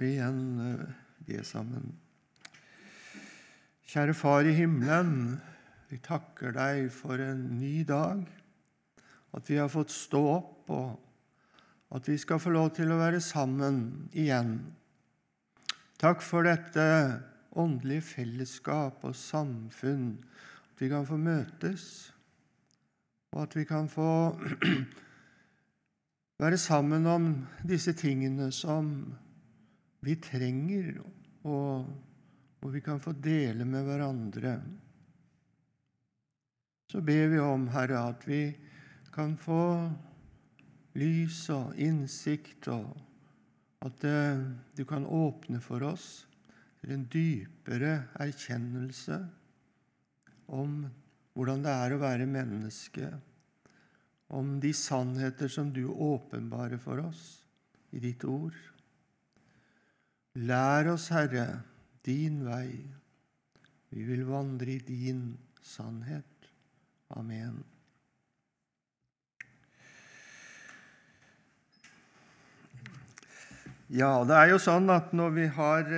vi igjen eh, be sammen. Kjære Far i himmelen, vi takker deg for en ny dag. At vi har fått stå opp, og at vi skal få lov til å være sammen igjen. Takk for dette åndelige fellesskap og samfunn. At vi kan få møtes, og at vi kan få være sammen om disse tingene som vi trenger, og, og vi kan få dele med hverandre. Så ber vi om, Herre, at vi kan få lys og innsikt, og at eh, du kan åpne for oss til en dypere erkjennelse om hvordan det er å være menneske om de sannheter som du åpenbarer for oss i ditt ord. Lær oss, Herre, din vei. Vi vil vandre i din sannhet. Amen. Ja, det er jo sånn at når vi har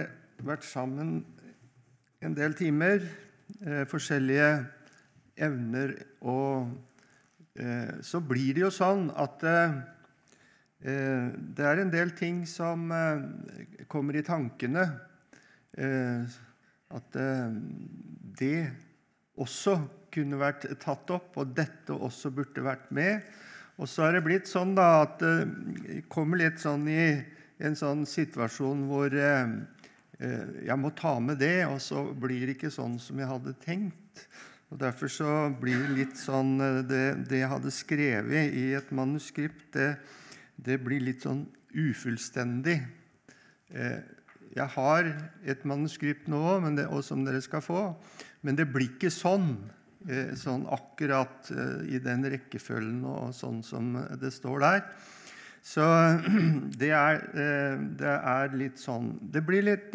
vært sammen en del timer, eh, forskjellige evner og Eh, så blir det jo sånn at eh, eh, det er en del ting som kommer i tankene. At det også kunne vært tatt opp, og dette også burde vært med. Og så er det blitt sånn da, at det kommer litt sånn i en sånn situasjon hvor jeg må ta med det, og så blir det ikke sånn som jeg hadde tenkt. Og Derfor så blir det litt sånn eh, Det, det jeg hadde skrevet i et manuskript, det, det blir litt sånn ufullstendig. Eh, jeg har et manuskript nå, og som dere skal få, men det blir ikke sånn. Eh, sånn akkurat i den rekkefølgen og sånn som det står der. Så det er, det er litt sånn Det blir litt,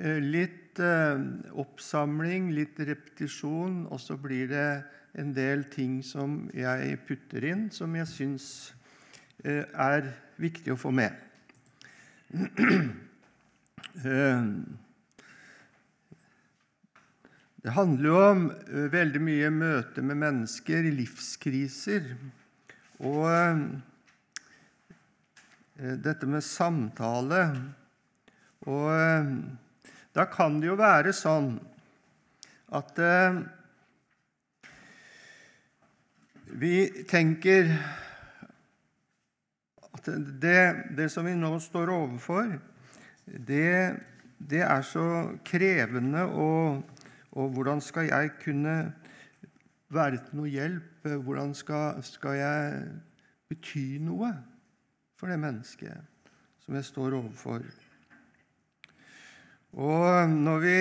litt Eh, oppsamling, litt repetisjon, og så blir det en del ting som jeg putter inn, som jeg syns eh, er viktig å få med. Eh, det handler jo om veldig mye møte med mennesker i livskriser. Og dette med samtale. Og da kan det jo være sånn at eh, vi tenker det, det, som vi nå står overfor, det, det er så krevende, og, og, hvordan skal jeg kunne være til noe hjelp? Hvordan skal, skal jeg bety noe for det mennesket som jeg står overfor? Og når vi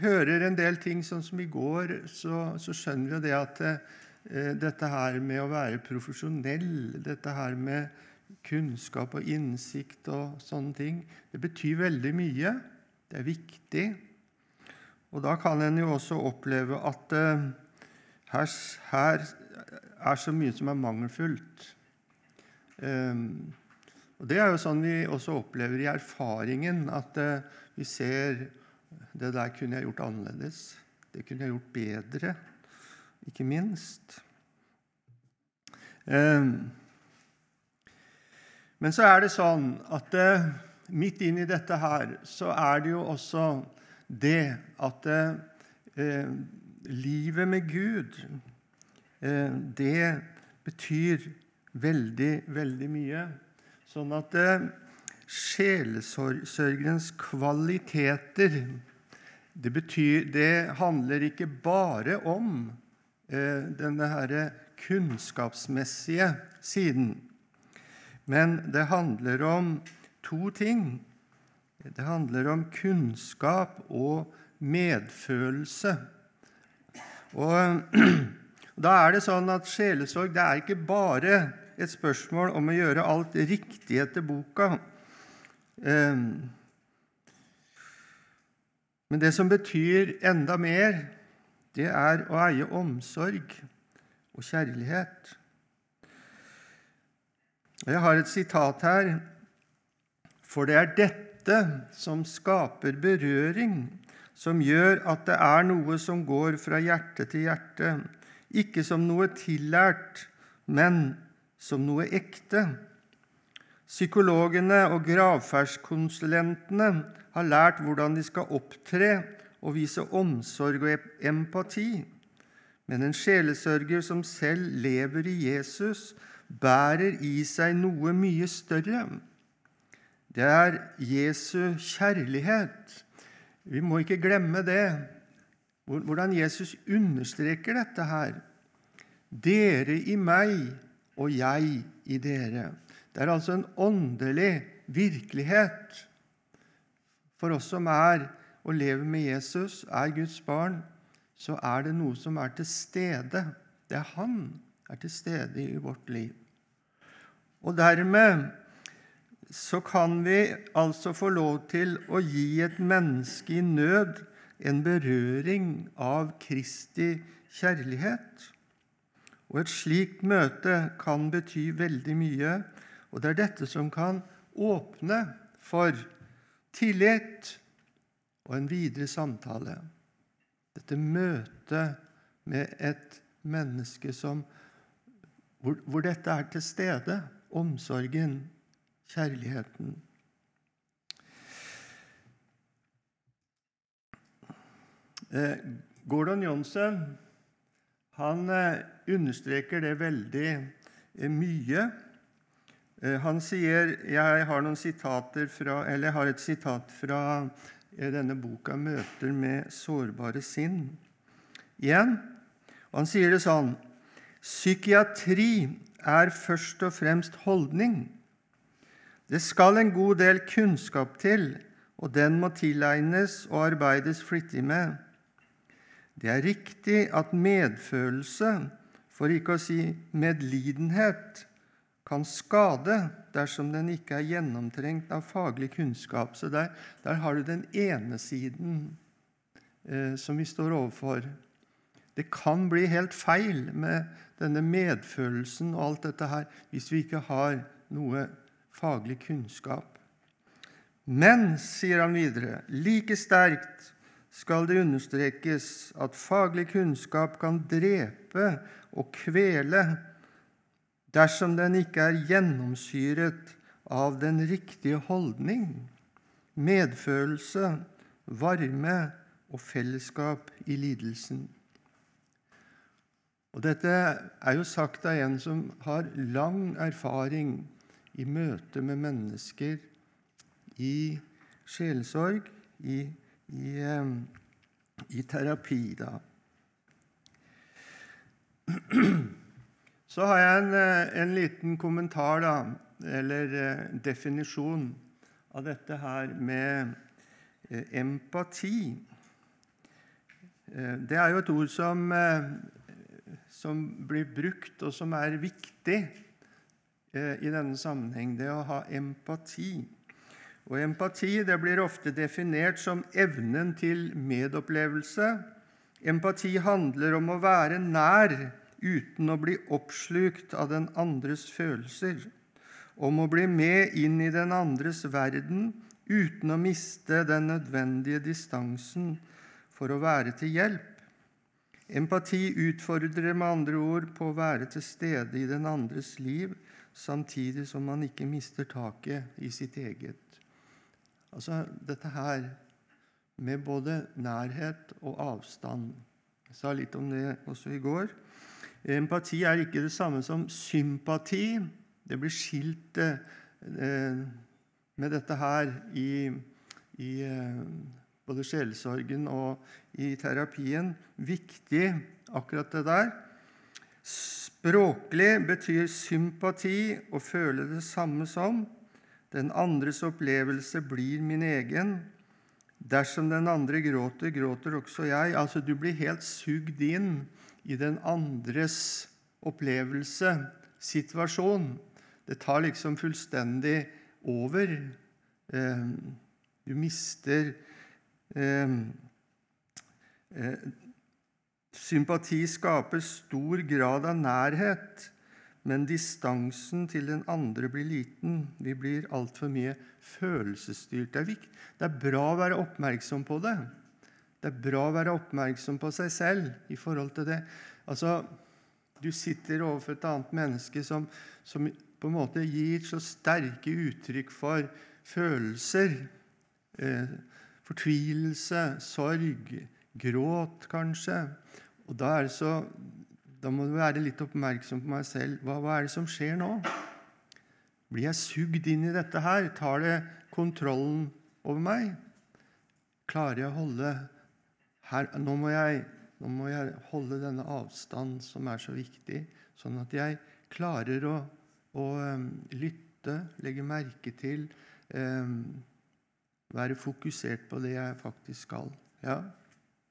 hører en del ting sånn som i går, så, så skjønner vi jo det at eh, dette her med å være profesjonell, dette her med kunnskap og innsikt og sånne ting, det betyr veldig mye. Det er viktig. Og da kan en jo også oppleve at uh, her, her, er så mye som er mangelfullt. Um, og Det er jo sånn vi også opplever i erfaringen, at uh, vi ser det der kunne jeg gjort annerledes. Det kunne jeg gjort bedre, ikke minst. Ehm, men så er det sånn at eh, midt inn i dette her så er det jo også det at eh, livet med Gud, eh, det betyr veldig, veldig mye. Sånn at Sjelesørgerens kvaliteter det, betyr, det handler ikke bare om eh, denne her kunnskapsmessige siden, men det handler om to ting. Det handler om kunnskap og medfølelse. Og Da er det sånn at sjelesorg det er ikke bare et spørsmål om å gjøre alt riktig etter boka. Ehm, men det som betyr enda mer, det er å eie omsorg og kjærlighet. Jeg har et sitat her For det er dette som skaper berøring, som gjør at det er noe som går fra hjerte til hjerte, ikke som noe tillært, men som noe ekte. Psykologene og gravferdskonsulentene har lært hvordan de skal opptre og vise omsorg og empati. Men en sjelesørger som selv lever i Jesus, bærer i seg noe mye større. Det er Jesu kjærlighet. Vi må ikke glemme det, hvordan Jesus understreker dette her. Dere i meg og jeg i dere. Det er altså en åndelig virkelighet for oss som er og lever med Jesus, er Guds barn, så er det noe som er til stede. Det er Han er til stede i vårt liv. Og dermed så kan vi altså få lov til å gi et menneske i nød en berøring av Kristi kjærlighet. Og et slikt møte kan bety veldig mye, og det er dette som kan åpne for tillit og en videre samtale. Dette møtet med et menneske som, hvor, hvor dette er til stede. Omsorgen, kjærligheten. Eh, Gordon Johnsen han eh, understreker det veldig eh, mye. Han sier Jeg har fra, jeg har et sitat fra denne boka 'Møter med sårbare sinn'. Igjen, Han sier det sånn Psykiatri er først og fremst holdning. Det skal en god del kunnskap til, og den må tilegnes og arbeides flittig med. Det er riktig at medfølelse, for ikke å si medlidenhet, kan skade dersom den ikke er gjennomtrengt av faglig kunnskap. Så der, der har du den ene siden eh, som vi står overfor. Det kan bli helt feil med denne medfølelsen og alt dette her hvis vi ikke har noe faglig kunnskap. Men, sier han videre, like sterkt skal det understrekes at faglig kunnskap kan drepe og kvele dersom den ikke er gjennomsyret av den riktige holdning, medfølelse, varme og fellesskap i lidelsen. Og Dette er jo sagt av en som har lang erfaring i møte med mennesker i sjelesorg, i, i, i terapi. da. Så har jeg en, en liten kommentar, da, eller eh, definisjon, av dette her med eh, empati. Eh, det er jo et ord som, som blir brukt, og som er viktig Eh, i denne sammenheng, det å ha empati. Og Empati det blir ofte definert som evnen til medopplevelse. Empati handler om å være nær uten å bli oppslukt av den andres følelser. Om å bli med inn i den andres verden uten å miste den nødvendige distansen for å være til hjelp. Empati utfordrer med andre ord på å være til stede i den andres liv samtidig som man ikke mister taket i sitt eget. Altså dette her med både nærhet og avstand. Jeg sa litt om det også i går. Empati er ikke det samme som sympati. Det blir skilt eh, med dette her i, i eh, både sjelesorgen og i terapien. Viktig, akkurat det der. Språklig betyr sympati å føle det samme som. Den andres opplevelse blir min egen. Dersom den andre gråter, gråter også jeg. Altså, Du blir helt sugd inn i den andres opplevelse, situasjon. Det tar liksom fullstendig over. Eh, du mister Sympati skaper stor grad av nærhet, men distansen til den andre blir liten. Vi blir altfor mye følelsesstyrt. Det er, det er bra å være oppmerksom på det. Det er bra å være oppmerksom på seg selv i forhold til det. Altså, Du sitter overfor et annet menneske som, som på en måte gir så sterke uttrykk for følelser. Eh, fortvilelse, sorg, gråt kanskje. Og da, så, da må du være litt oppmerksom på meg selv. Hva, hva, er det som skjer nå? Blir jeg sugd inn i dette her? Tar det kontrollen over meg? Klarer jeg å holde her, nå, må jeg, nå må jeg holde denne avstand som er så viktig, sånn at jeg klarer å, å um, lytte, legge merke til, um, være fokusert på det jeg faktisk skal. Ja?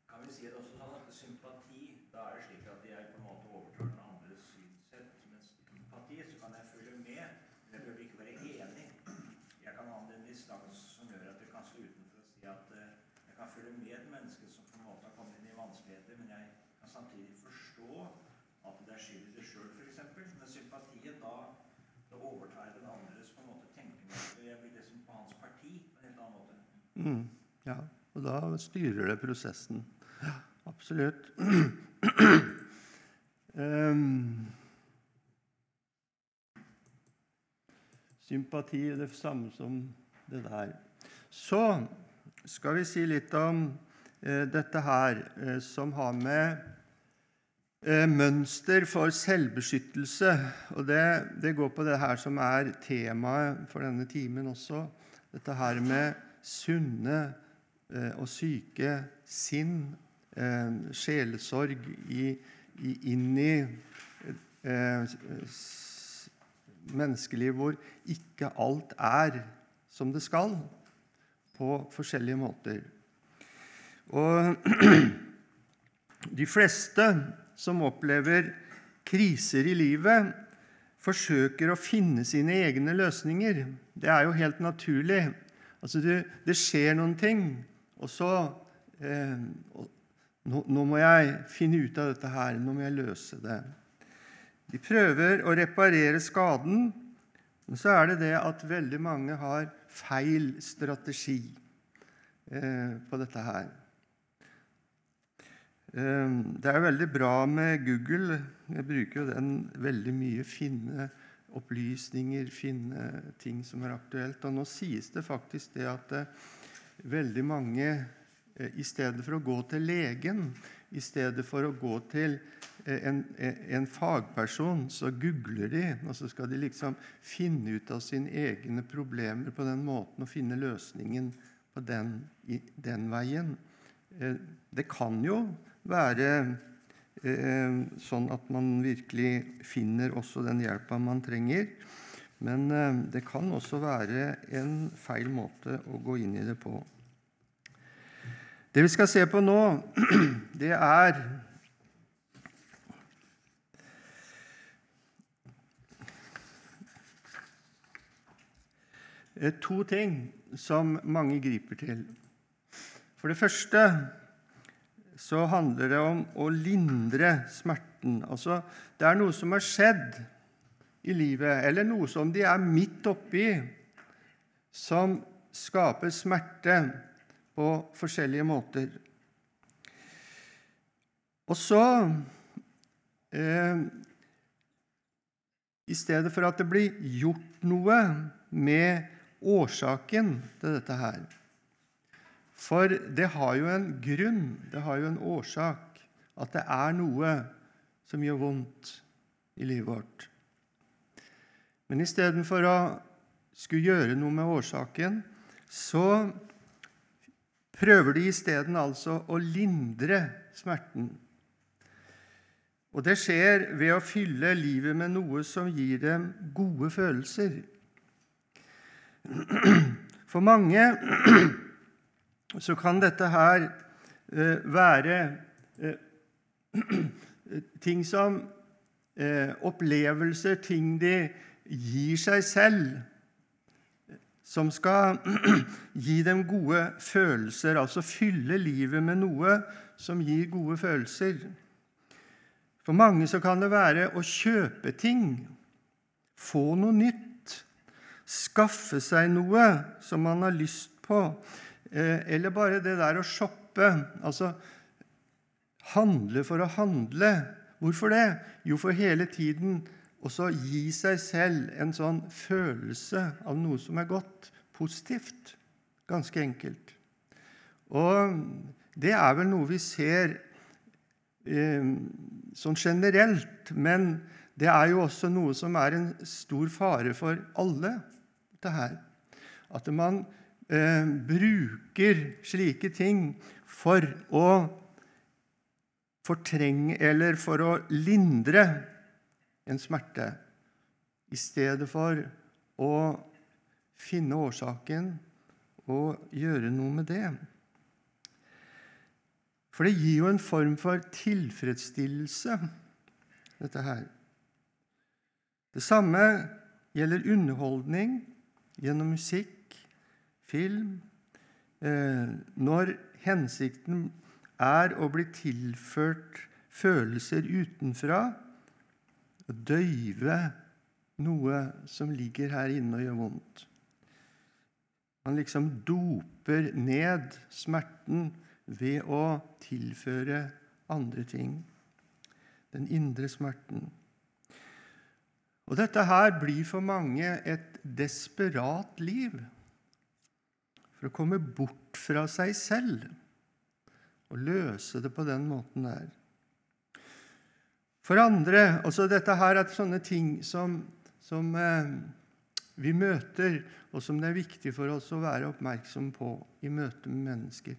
Kan vi si det også sånn at sympati, da er det slik at jeg på en måte overtar den andres synsett. Mens sympati, så kan jeg følge med, men jeg behøver ikke være enig. Jeg kan ha en distanse som gjør at jeg kan stå utenfor og si at uh, jeg kan følge med et menneske som på en måte har kommet inn i vanskeligheter, men jeg kan samtidig forstå at det er skyld i det sjøl, f.eks. Med sympatien, da, da overtar jeg den andres på en måte tenkemåte. Jeg blir liksom på hans parti på en helt annen måte. Mm, ja, og da styrer det prosessen. Ja, absolutt. um, sympati er det samme som det der. Så skal vi si litt om eh, dette her, eh, som har med eh, mønster for selvbeskyttelse Og det, det, går på det her som er temaet for denne timen også. Dette her med sunne eh, og syke sinn, eh, sjelesorg inn i eh, menneskeliv hvor ikke alt er som det skal på forskjellige måter. Og de fleste som opplever kriser i livet, forsøker å finne sine egne løsninger. Det er jo helt naturlig. Altså, det, det skjer noen ting, og så eh, nå, nå, må jeg finne ut av dette her. Nå må jeg løse det. De prøver å reparere skaden, men så er det det at veldig mange har feil strategi eh, på dette her. Eh, det er veldig bra med Google. Jeg bruker jo den veldig mye. Finne opplysninger, finne ting som er aktuelt. Og nå sies det faktisk det at eh, veldig mange i stedet for å gå til legen, i stedet for å gå til en, en, fagperson, så googler de, og så skal de liksom finne ut av sine egne problemer på den måten og finne løsningen på den, den veien. Eh, det kan jo være eh, sånn at man virkelig finner også den hjelpa man trenger. Men eh, det kan også være en feil måte å gå inn i det på. Det vi skal se på nå, det er to ting som mange griper til. For det første så handler det om å lindre smerten. Altså, det er noe som har skjedd i livet, eller noe som de er midt oppi, som skaper smerte på forskjellige måter. Og så eh, I stedet for at det blir gjort noe med årsaken til dette her For det har jo en grunn, det har jo en årsak, at det er noe som gjør vondt i livet vårt. Men istedenfor å skulle gjøre noe med årsaken, så prøver de isteden altså å lindre smerten. Og det skjer ved å fylle livet med noe som gir dem gode følelser. For mange så kan dette her eh, være eh, ting som eh, opplevelser, ting de gir seg selv som skal gi dem gode følelser, altså fylle livet med noe som gir gode følelser. For mange så kan det være å kjøpe ting få noe nytt, skaffe seg noe som man har lyst på, eller bare det der å shoppe. Altså handle for å handle. Hvorfor det? Jo, for hele tiden også gi seg selv en sånn følelse av noe som er godt, positivt. Ganske enkelt. Og det er vel noe vi ser eh, sånn generelt, men det er jo også noe som er en stor fare for alle, det her. At man eh, bruker slike ting for å fortrenge eller for å lindre en smerte, i stedet for å finne årsaken og gjøre noe med det. For det gir jo en form for tilfredsstillelse, dette her. Det samme gjelder underholdning gjennom musikk, film eh, Når hensikten er å bli tilført følelser utenfra, døyve noe som ligger her inne og gjør vondt. Man liksom doper ned smerten ved å tilføre andre ting. Den indre smerten. Og dette her blir for mange et desperat liv for å komme bort fra seg selv og løse det på den måten der. For andre altså Dette her er sånne ting som, som eh, vi møter, og som det er viktig for oss å være oppmerksom på i møte med mennesker.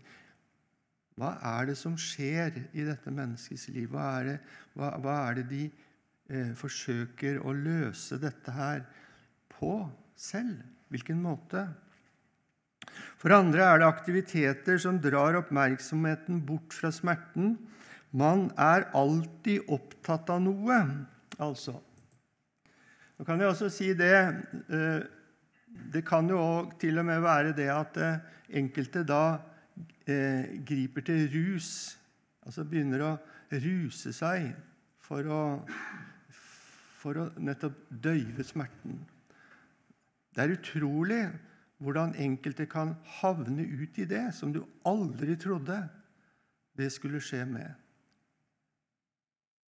Hva er det som skjer i dette menneskets liv? Hva er det, hva, hva er det de eh, forsøker å løse dette her på selv? Hvilken måte? For andre er det aktiviteter som drar oppmerksomheten bort fra smerten. Man er alltid opptatt av noe, altså. Nå kan jeg også si det eh, Det kan jo til og med være det at eh, enkelte da eh, griper til rus, altså begynner å ruse seg for å, for å nettopp døyve smerten. Det er utrolig hvordan enkelte kan havne ut i det som du aldri trodde det skulle skje med.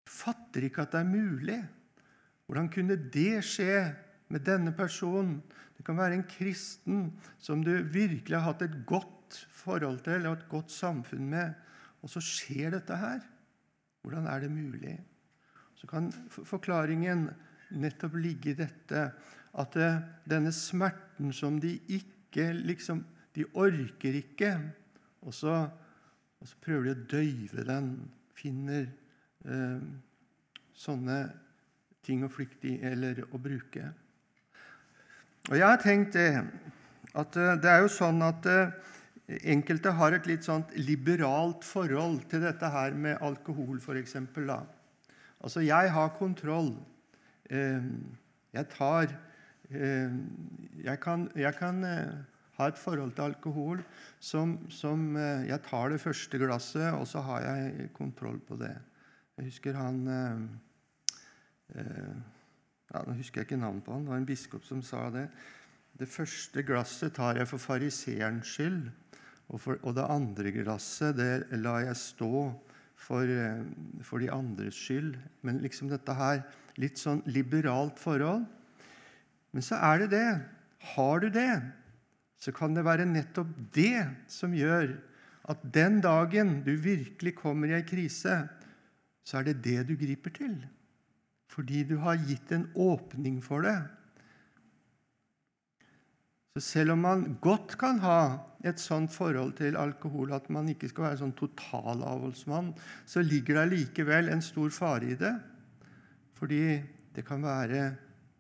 Du fatter ikke at det er mulig. Hvordan kunne det skje med denne personen? Det kan være en kristen som du virkelig har hatt et godt forhold til og et godt samfunn med, og så skjer dette her. Hvordan er det mulig? Så kan forklaringen nettopp ligge i dette at eh, denne smerten som de ikke liksom De orker ikke. Og så, og så prøver de å døyve den. Finner eh, sånne ting å flykte i eller å bruke. Og jeg har tenkt det at eh, det er jo sånn at eh, Enkelte har et litt sånt liberalt forhold til dette her med alkohol, f.eks. Altså, jeg har kontroll. Jeg tar Jeg kan, jeg kan eh, ha et forhold til alkohol som, som, eh, Jeg tar det første glasset, og så har jeg kontroll på det. Jeg husker han eh, ja, Nå husker jeg ikke navnet på han. Det var en biskop som sa det. Det første glasset tar jeg for fariseerens skyld. Og, for, og, det andre glasset det lar jeg stå for, eh, for, de andres skyld. Men liksom dette her litt sånn liberalt forhold. Men så er det det. Har du det, så kan det være nettopp det som gjør at den dagen du virkelig kommer i ei krise, så er det det du griper til. Fordi du har gitt en åpning for det. Så selv om man godt kan ha et sånt forhold til alkohol at man ikke skal være sånn totalavholdsmann, så ligger det likevel en stor fare i det. Fordi det kan være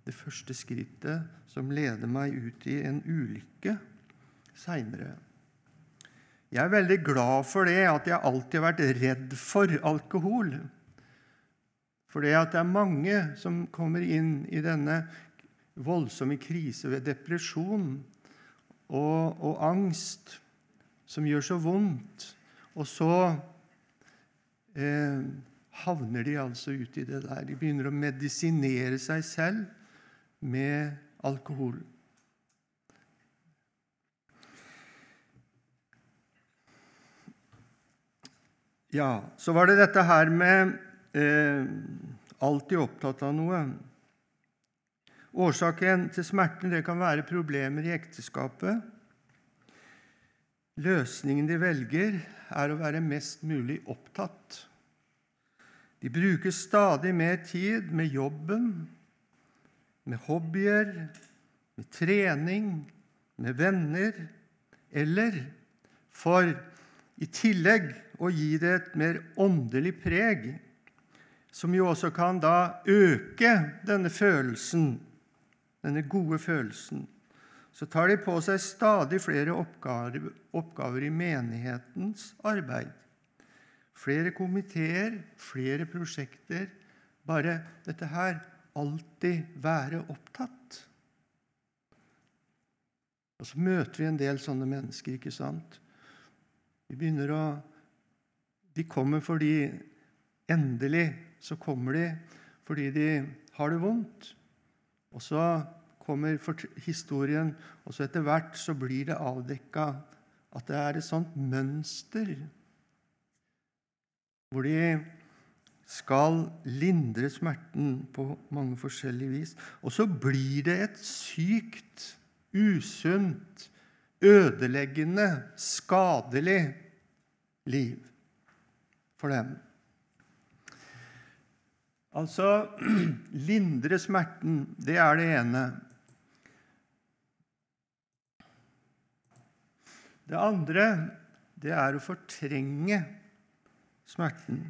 det første skrittet som leder meg ut i en ulykke seinere. Jeg er veldig glad for det at jeg alltid har vært redd for alkohol. For det at det er mange som kommer inn i denne voldsomme krise ved depresjon og, og, angst som gjør så vondt. Og så eh, havner de altså ut i det der. De begynner å medisinere seg selv med alkohol. Ja, så var det dette her med eh, alltid opptatt av noe. Årsaken til smerten det kan være problemer i ekteskapet. Løsningen de velger, er å være mest mulig opptatt. De bruker stadig mer tid med jobben, med hobbyer, med trening, med venner, eller for i tillegg å gi det et mer åndelig preg, som jo også kan da øke denne følelsen, denne gode følelsen. Så tar de på seg stadig flere oppgaver, oppgaver i menighetens arbeid. Flere komiteer, flere prosjekter. Bare dette her alltid være opptatt. Og så møter vi en del sånne mennesker, ikke sant? Vi begynner å De kommer fordi Endelig så kommer de fordi de har det vondt. Og så kommer historien, og så etter hvert så blir det avdekka at det er et sånt mønster hvor de skal lindre smerten på mange forskjellige vis. Og så blir det et sykt, usunt, ødeleggende, skadelig liv for dem. Altså lindre smerten, det er det ene. Det andre, det er å fortrenge smerten.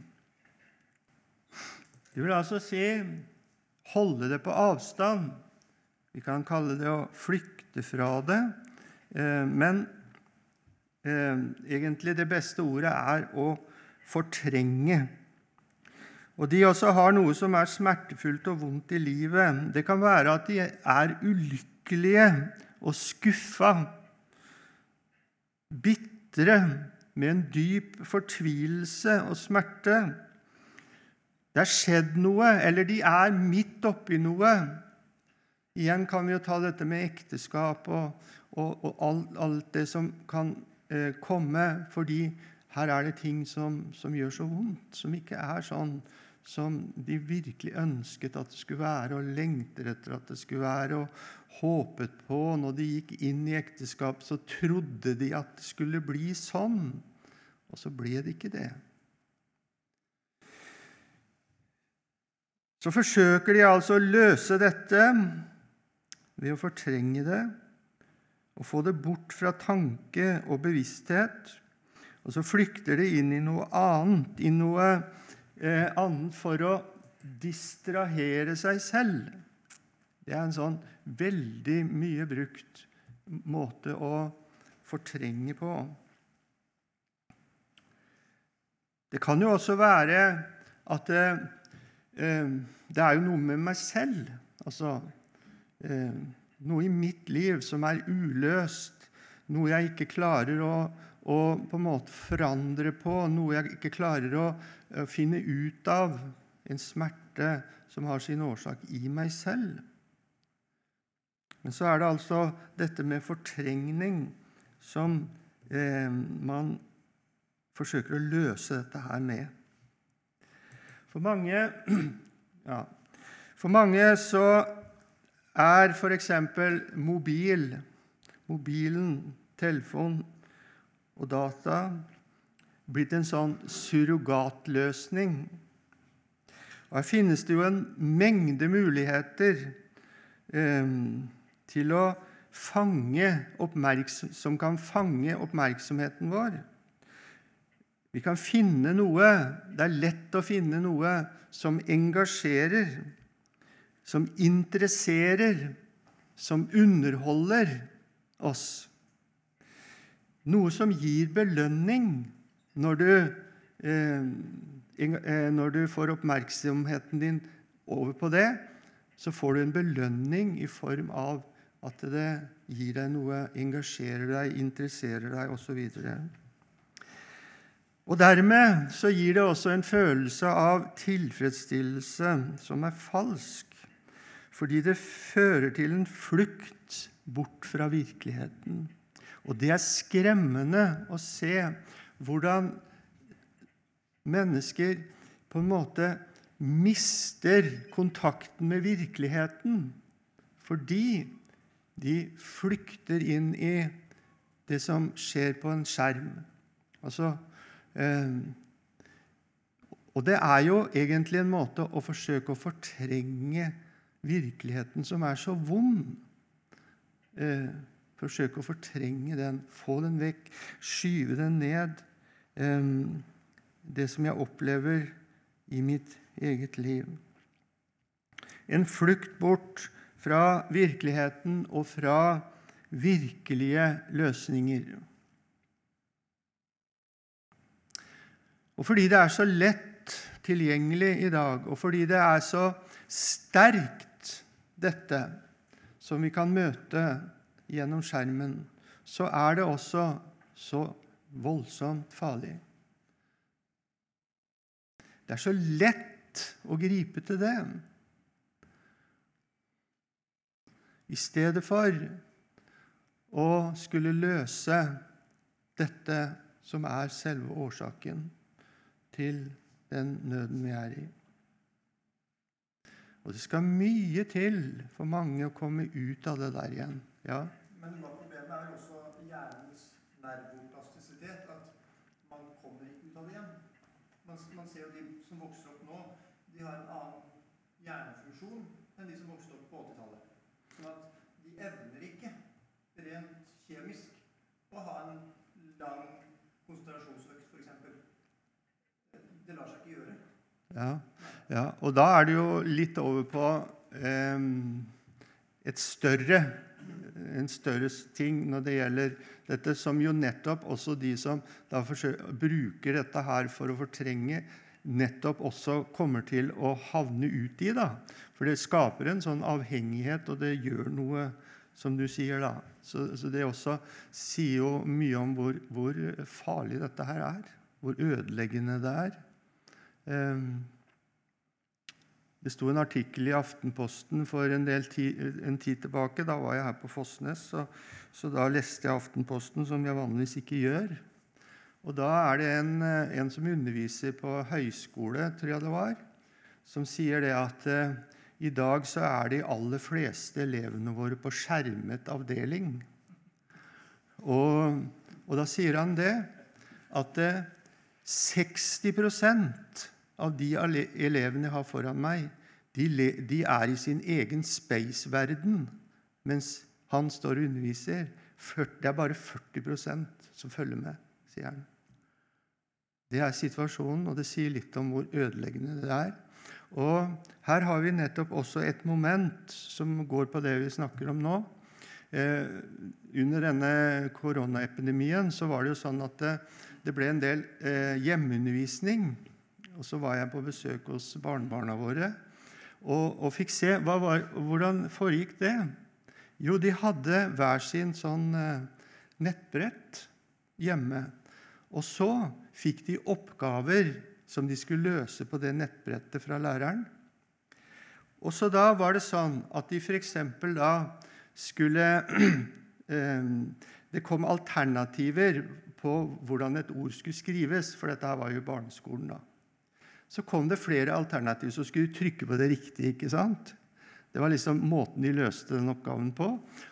Det vil altså si holde det på avstand. Vi kan kalle det å flykte fra det. Eh, men eh, egentlig det beste ordet er å fortrenge. Og De også har noe som er smertefullt og vondt i livet. Det kan være at de er ulykkelige og skuffa, bitre, med en dyp fortvilelse og smerte. Det er skjedd noe, eller de er midt oppi noe. Igjen kan vi jo ta dette med ekteskap og, og, og alt, alt, det som kan eh, komme, fordi her er det ting som, som, gjør så vondt, som ikke er sånn som de virkelig ønsket at det skulle være, og lengter etter at det skulle være, og håpet på. Når de gikk inn i ekteskap, så trodde de at det skulle bli sånn, og så ble det ikke det. Så forsøker de altså å løse dette ved å fortrenge det og få det bort fra tanke og bevissthet. Og så flykter de inn i noe annet, i noe eh, annet for å distrahere seg selv. Det er en sånn veldig mye brukt måte å fortrenge på. Det kan jo også være at det, eh, det er jo noe med meg selv, altså eh, noe i mitt liv som er uløst, noe jeg ikke klarer å, å på en måte forandre på, noe jeg ikke klarer å, å finne ut av, en smerte som har sin årsak i meg selv. Men så er det altså dette med fortrengning som eh, man forsøker å løse dette her med. For mange Ja. For mange så er f.eks. mobil, mobilen, telefon og data blitt en sånn surrogatløsning. Og Her finnes det jo en mengde muligheter eh, til å fange som kan fange oppmerksomheten vår. Vi kan finne noe Det er lett å finne noe som engasjerer, som interesserer, som underholder oss. Noe som gir belønning når du, eh, eh, når du får oppmerksomheten din over på det. Så får du en belønning i form av at det gir deg noe, engasjerer deg, interesserer deg osv. Og Dermed så gir det også en følelse av tilfredsstillelse som er falsk. Fordi det fører til en flukt bort fra virkeligheten. Og det er skremmende å se hvordan mennesker på en måte mister kontakten med virkeligheten fordi de flykter inn i det som skjer på en skjerm. Altså, og det er jo egentlig en måte å forsøke å fortrenge virkeligheten som er så vond. Eh, forsøke å fortrenge den, få den vekk, skyve den ned. Eh, det som jeg opplever i mitt eget liv. En flukt bort fra virkeligheten og fra virkelige løsninger. Og fordi det er så lett tilgjengelig i dag, og fordi det er så sterkt, dette som vi kan møte gjennom skjermen, så er det også så voldsomt farlig. Det er så lett å gripe til det. I stedet for å skulle løse dette som er selve årsaken til den nøden vi er i. Og det skal mye til for mange å komme ut av det der igjen. Ja? Men noe av problemet er også hjernens nervoplastisitet. At man kommer ikke ut av det igjen. Man, man ser jo de som vokser opp nå, de har en annen hjernefunksjon enn de som vokste opp på 80-tallet. Sånn at de evner ikke rent kjemisk å ha en lang konsentrasjonsøkt, f.eks. Det lar seg ikke gjøre. Ja, ja, og da er det jo litt over på eh, et større, en større ting når det gjelder dette, som jo nettopp også de som da bruker dette her for å fortrenge, nettopp også kommer til å havne ut i. da. For det skaper en sånn avhengighet, og det gjør noe, som du sier. da. Så, så det også sier jo mye om hvor, hvor farlig dette her er. Hvor ødeleggende det er. Ehm, det sto en artikkel i Aftenposten for en, tid, en tid tilbake. Da var jeg her på Fossnes, så, så, da leste jeg Aftenposten, som jeg vanligvis ikke gjør. Og Da er det en, en som underviser på høyskole, tror jeg det var, som sier det at eh, i dag så er de aller fleste elevene våre på skjermet avdeling. Og, og da sier han det at eh, 60 av de elevene jeg har foran meg, de, de er i sin egen space-verden mens han står og underviser. Det er bare 40% som følger med, sier han. Det er situasjonen, og det sier litt om hvor ødeleggende det er. Og Her har vi nettopp også et moment som går på det vi snakker om nå. Eh, under denne koronaepidemien så var det jo sånn at det, det ble en del eh, hjemmeundervisning. Og så var jeg på besøk hos barnebarna våre og, og fikk se var, hvordan foregikk det. Jo, de hadde hver sin sånn eh, nettbrett hjemme. Og så fikk de oppgaver som de skulle løse på det nettbrettet fra læreren. Og så da var det sånn at de f.eks. da skulle eh, Det kom alternativer på hvordan et ord skulle skrives, for dette var jo barneskolen. da. Så kom det flere alternativ som skulle trykke på det riktige. ikke sant? Det var liksom måten de løste den oppgaven på.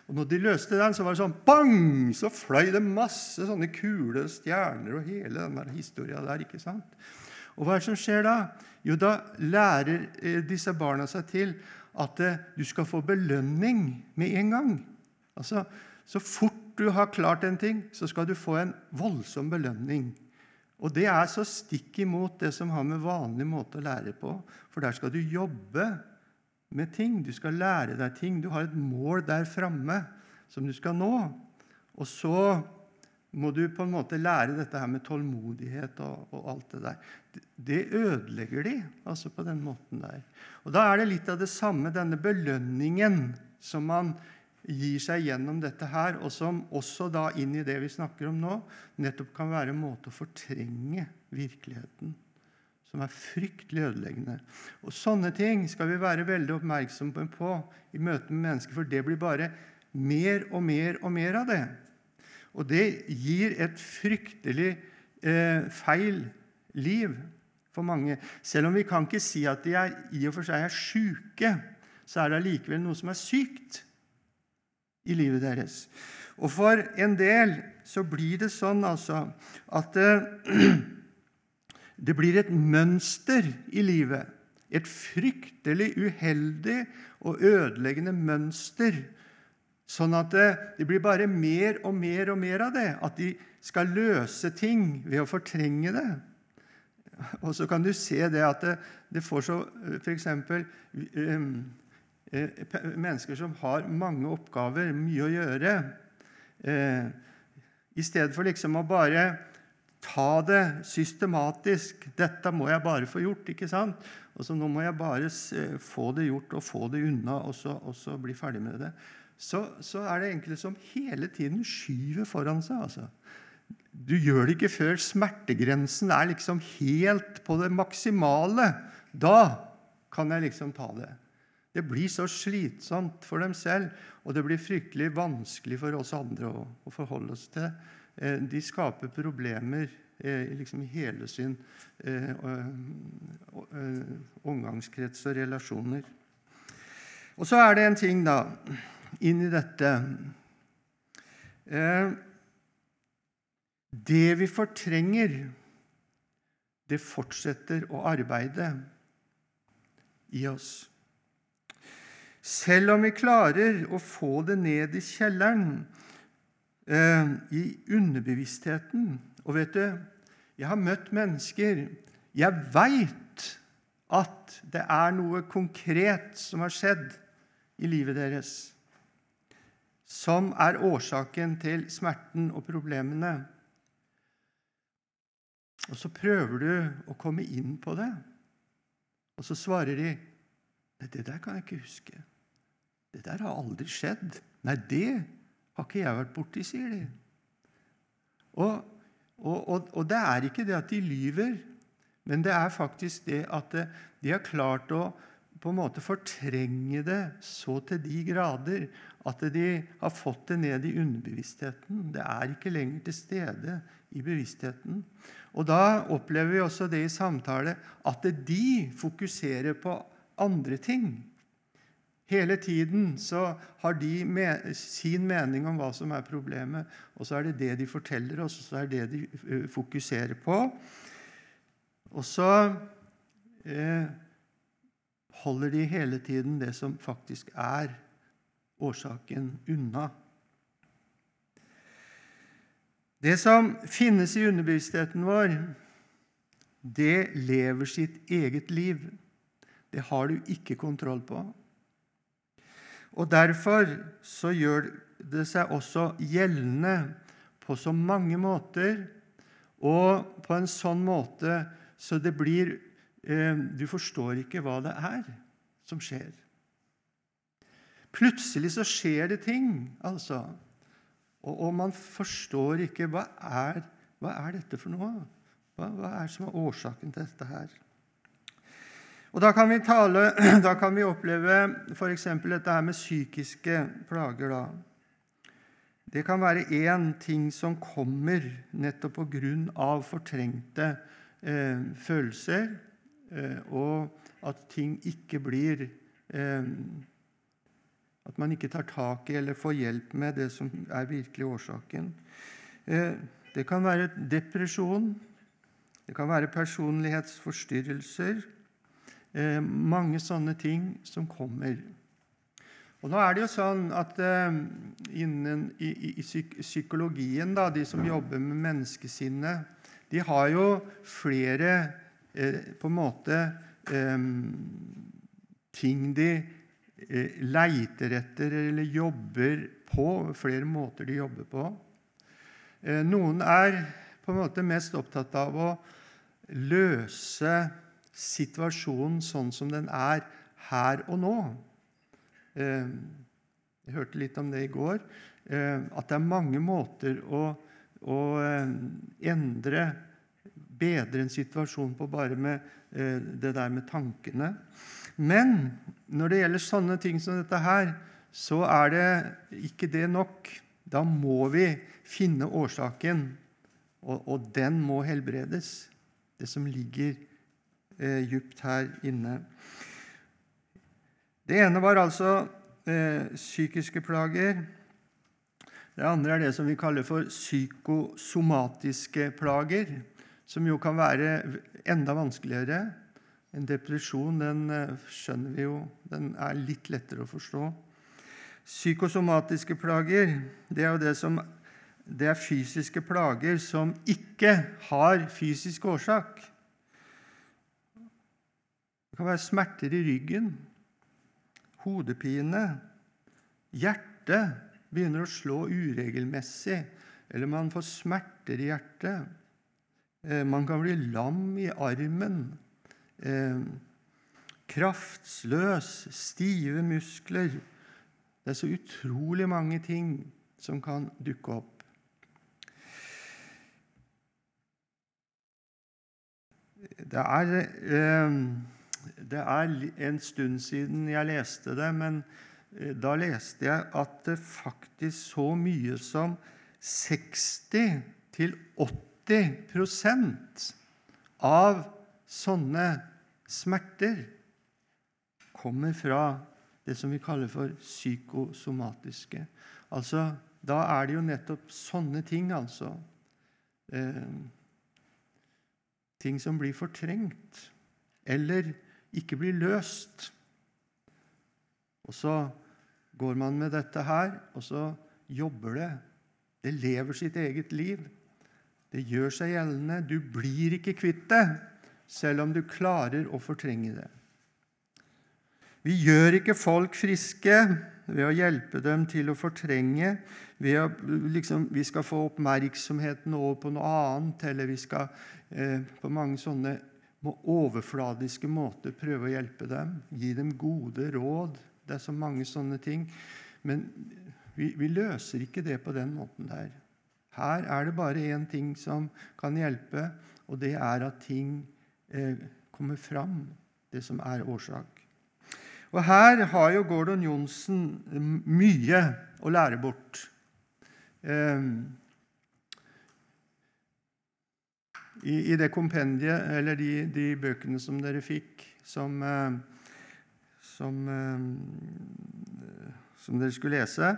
Og når de løste den, så var det sånn bang! Så fløy det masse sånne kule stjerner og hele den der historia der. ikke sant? Og hva er det som skjer da? Jo, da lærer eh, disse barna seg til at eh, du skal få belønning med en gang. Altså, Så fort du har klart en ting, så skal du få en voldsom belønning. Og det er så stikk imot det som har med vanlig måte å lære på. For der skal du jobbe med ting. Du skal lære deg ting. Du har et mål der framme som du skal nå. Og så må du på en måte lære dette her med tålmodighet og, og alt det der. Det ødelegger de altså på den måten der. Og Da er det litt av det samme, denne belønningen som man gir seg gjennom dette her, og som også da inn i det vi snakker om nå, nettopp kan være en måte å fortrenge virkeligheten. som er fryktelig ødeleggende. Og Sånne ting skal vi være veldig oppmerksomme på i møte med mennesker, for det blir bare mer og mer og mer av det. Og det gir et fryktelig eh, feil liv for mange. Selv om vi kan ikke si at de er, i og for seg er sjuke, så er det allikevel noe som er sykt i livet deres. Og for en del så blir det sånn altså at det, det blir et mønster i livet. Et fryktelig uheldig og ødeleggende mønster. Sånn at det, det, blir bare mer og mer og mer av det. At de skal løse ting ved å fortrenge det. Og så kan du se det at det, det får så F.eks. Um, mennesker som har mange oppgaver, mye å gjøre. Eh, I stedet for liksom å bare ta det systematisk. 'Dette må jeg bare få gjort.' ikke sant? Og så Nå må jeg bare få det gjort og få det unna, og så, og så bli ferdig med det. Så, så, er det enkelte som hele tiden skyver foran seg. altså. Du gjør det ikke før smertegrensen er liksom helt på det maksimale. Da kan jeg liksom ta det. Det blir så slitsomt for dem selv, og det blir fryktelig vanskelig for oss andre å, å forholde oss til. Eh, de skaper problemer eh, liksom i hele sin eh, omgangskrets og relasjoner. Og så er det en ting da, inn i dette. Det vi fortrenger, det fortsetter å arbeide i oss. Selv om vi klarer å få det ned i kjelleren, eh, i underbevisstheten Og vet du, jeg har møtt mennesker Jeg veit at det er noe konkret som har skjedd i livet deres, som er årsaken til smerten og problemene. Og så prøver du å komme inn på det, og så svarer de det der kan jeg ikke huske. Det der har aldri skjedd. Nei, det har ikke jeg vært borti, sier de. Og, og, og, og, det er ikke det at de lyver, men det er faktisk det at de har klart å på en måte fortrenge det så til de grader at de har fått det ned i underbevisstheten. Det er ikke lenger til stede i bevisstheten. Og Da opplever vi også det i samtale at de fokuserer på andre ting Hele tiden så har de med, sin mening om hva som er problemet, og så er det det de forteller oss, og så er det det de fokuserer på. Og så eh, holder de hele tiden det som faktisk er årsaken, unna. Det som finnes i underbevisstheten vår, det lever sitt eget liv. Det har du ikke kontroll på. Og Derfor så gjør det seg også gjeldende på så mange måter og på en sånn måte så det blir eh, Du forstår ikke hva det er som skjer. Plutselig så skjer det ting, altså. Og, og man forstår ikke hva er, hva er dette for noe. Hva, hva er som er årsaken til dette her? Og Da kan vi, tale, da kan vi oppleve f.eks. dette her med psykiske plager. da. Det kan være én ting som kommer nettopp pga. fortrengte eh, følelser, eh, og at ting ikke blir eh, At man ikke tar tak i eller får hjelp med det som er virkelig årsaken. Eh, det kan være depresjon, det kan være personlighetsforstyrrelser, eh, mange sånne ting som kommer. Og nå er det jo sånn at eh, innen, i, i, i, psykologien, da, de som jobber med menneskesinnet, de har jo flere eh, på en måte eh, ting de eh, leiter etter eller jobber på. Flere måter de jobber på. Eh, noen er på en måte mest opptatt av å løse situasjonen sånn som den er her og nå. Eh, jeg hørte litt om det i går. Eh, at det er mange måter å, å eh, endre bedre en situasjon på bare med det der med tankene. Men når det gjelder sånne ting som dette her, så er det ikke det nok. Da må vi finne årsaken, og, og den må helbredes. Det som ligger eh, djupt her inne. Det ene var altså eh, psykiske plager. Det andre er det som vi kaller for psykosomatiske plager, som jo kan være enda vanskeligere. En depresjon den eh, skjønner vi jo, den er litt lettere å forstå. Psykosomatiske plager det er jo det som det er fysiske plager som ikke har fysisk årsak. Det kan være smerter i ryggen, hodepine, hjertet begynner å slå uregelmessig, eller man får smerter i hjertet. Eh, man kan bli lam i armen, eh, kraftsløs, stive muskler. Det er så utrolig mange ting som kan dukke opp. Det er, eh, det er en stund siden jeg leste det, men da leste jeg at det faktisk så mye som 60-80% av sånne smerter kommer fra det som vi kaller for psykosomatiske. Altså, Da er det jo nettopp sånne ting, altså. Eh, ting som blir fortrengt eller ikke blir løst. Og så går man med dette her, og så jobber det. Det lever sitt eget liv. Det gjør seg gjeldende. Du blir ikke kvitt det, selv om du klarer å fortrenge det. Vi gjør ikke folk friske ved å hjelpe dem til å fortrenge. Å, liksom, vi skal få oppmerksomheten over på noe annet, eller vi skal eh, på mange sånne overfladiske måter prøve å hjelpe dem. Gi dem gode råd. Det er så mange sånne ting. Men vi, vi løser ikke det på den måten der. Her er det bare én ting som kan hjelpe, og det er at ting eh, kommer fram, det som er årsak. Og Her har jo Gordon Johnsen mye å lære bort. Eh, i, i, det kompendiet, eller de, de, bøkene som dere fikk, som, eh, som, eh, som dere skulle lese,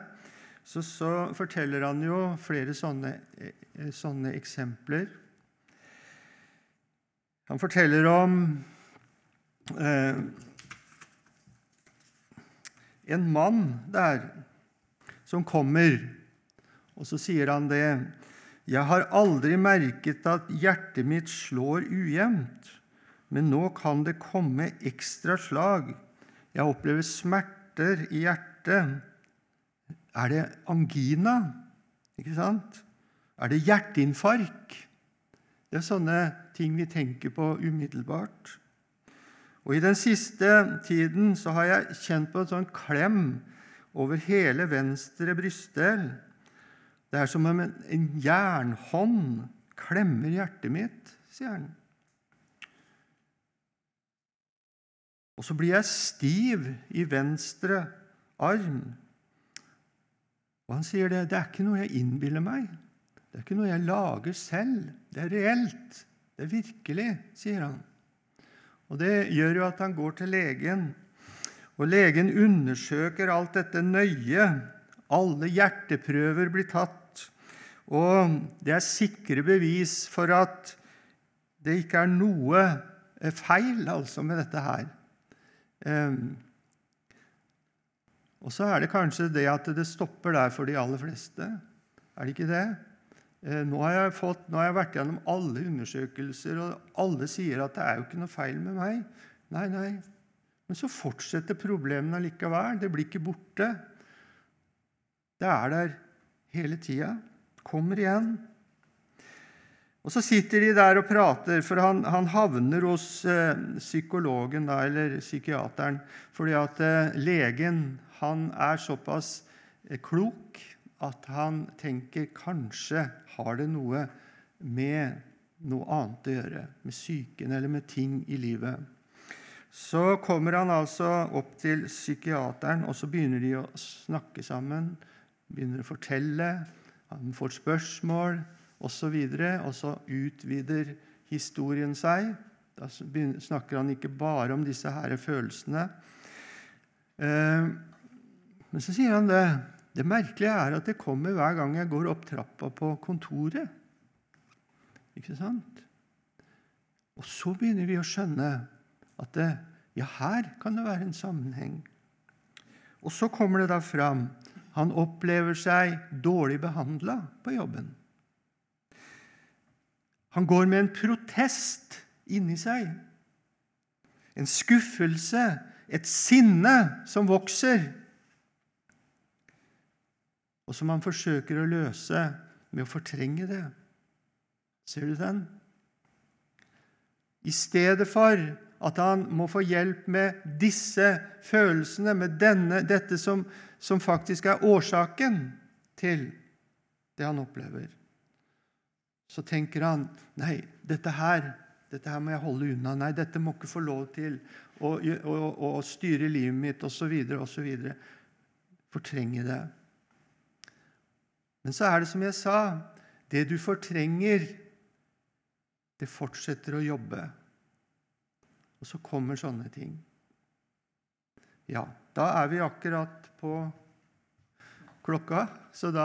så, så, forteller han jo flere sånne, eh, sånne eksempler. Han forteller om eh, en mann der som kommer, og så sier han det jeg har aldri merket at hjertet mitt slår ujevnt, men nå kan det komme ekstra slag. Jeg opplever smerter i hjertet. Er det angina? Ikke sant? Er det hjerteinfarkt? Det er sånne ting vi tenker på umiddelbart. Og I den siste tiden så har jeg kjent på en sånn klem over hele venstre brystdel. Det er som om en jernhånd klemmer hjertet mitt, sier han. Og så blir jeg stiv i venstre arm. Og han sier det, det er ikke noe jeg innbiller meg. Det er ikke noe jeg lager selv. Det er reelt. Det er virkelig, sier han. Og Det gjør jo at han går til legen, og legen undersøker alt dette nøye. Alle hjerteprøver blir tatt, og det er sikre bevis for at det ikke er noe eh, feil altså med dette her. Ehm, og så er det kanskje det at det stopper der for de aller fleste. Er det ikke det? Eh, nå har, jeg fått, nå har jeg vært gjennom alle undersøkelser, og alle sier at det er jo ikke noe feil med meg. Nei, nei. Men så fortsetter problemene likevel. Det blir ikke borte. Det er der hele tida. Kommer igjen. Og Så sitter de der og prater, for han, han havner hos eh, psykologen da, eller psykiateren fordi at eh, legen han er såpass eh, klok at han tenker kanskje har det noe med noe annet å gjøre med psyken eller med ting i livet. Så kommer han altså opp til psykiateren, og så begynner de å snakke sammen. Begynner å fortelle. Han får spørsmål osv. Og, og så utvider historien seg. Da snakker han ikke bare om disse her følelsene. Eh, men så sier han det. Det merkelige er at det kommer hver gang jeg går opp trappa på kontoret. Ikke sant? Og så begynner vi å skjønne at det, ja, her kan det være en sammenheng. Og så kommer det da fram han opplever seg dårlig behandla på jobben. Han går med en protest inni seg. En skuffelse, et sinne som vokser, og som han forsøker å løse med å fortrenge det. Ser du den? I stedet for at han må få hjelp med disse følelsene, med denne, dette som, som faktisk er årsaken til det han opplever, så tenker han nei, dette her, dette her må jeg holde unna. Nei, dette må ikke få lov til å, å, å styre livet mitt, osv., osv. Fortrenge det. Men så er det som jeg sa det du fortrenger, det fortsetter å jobbe. Og så kommer sånne ting. Ja, da er vi akkurat på klokka, så da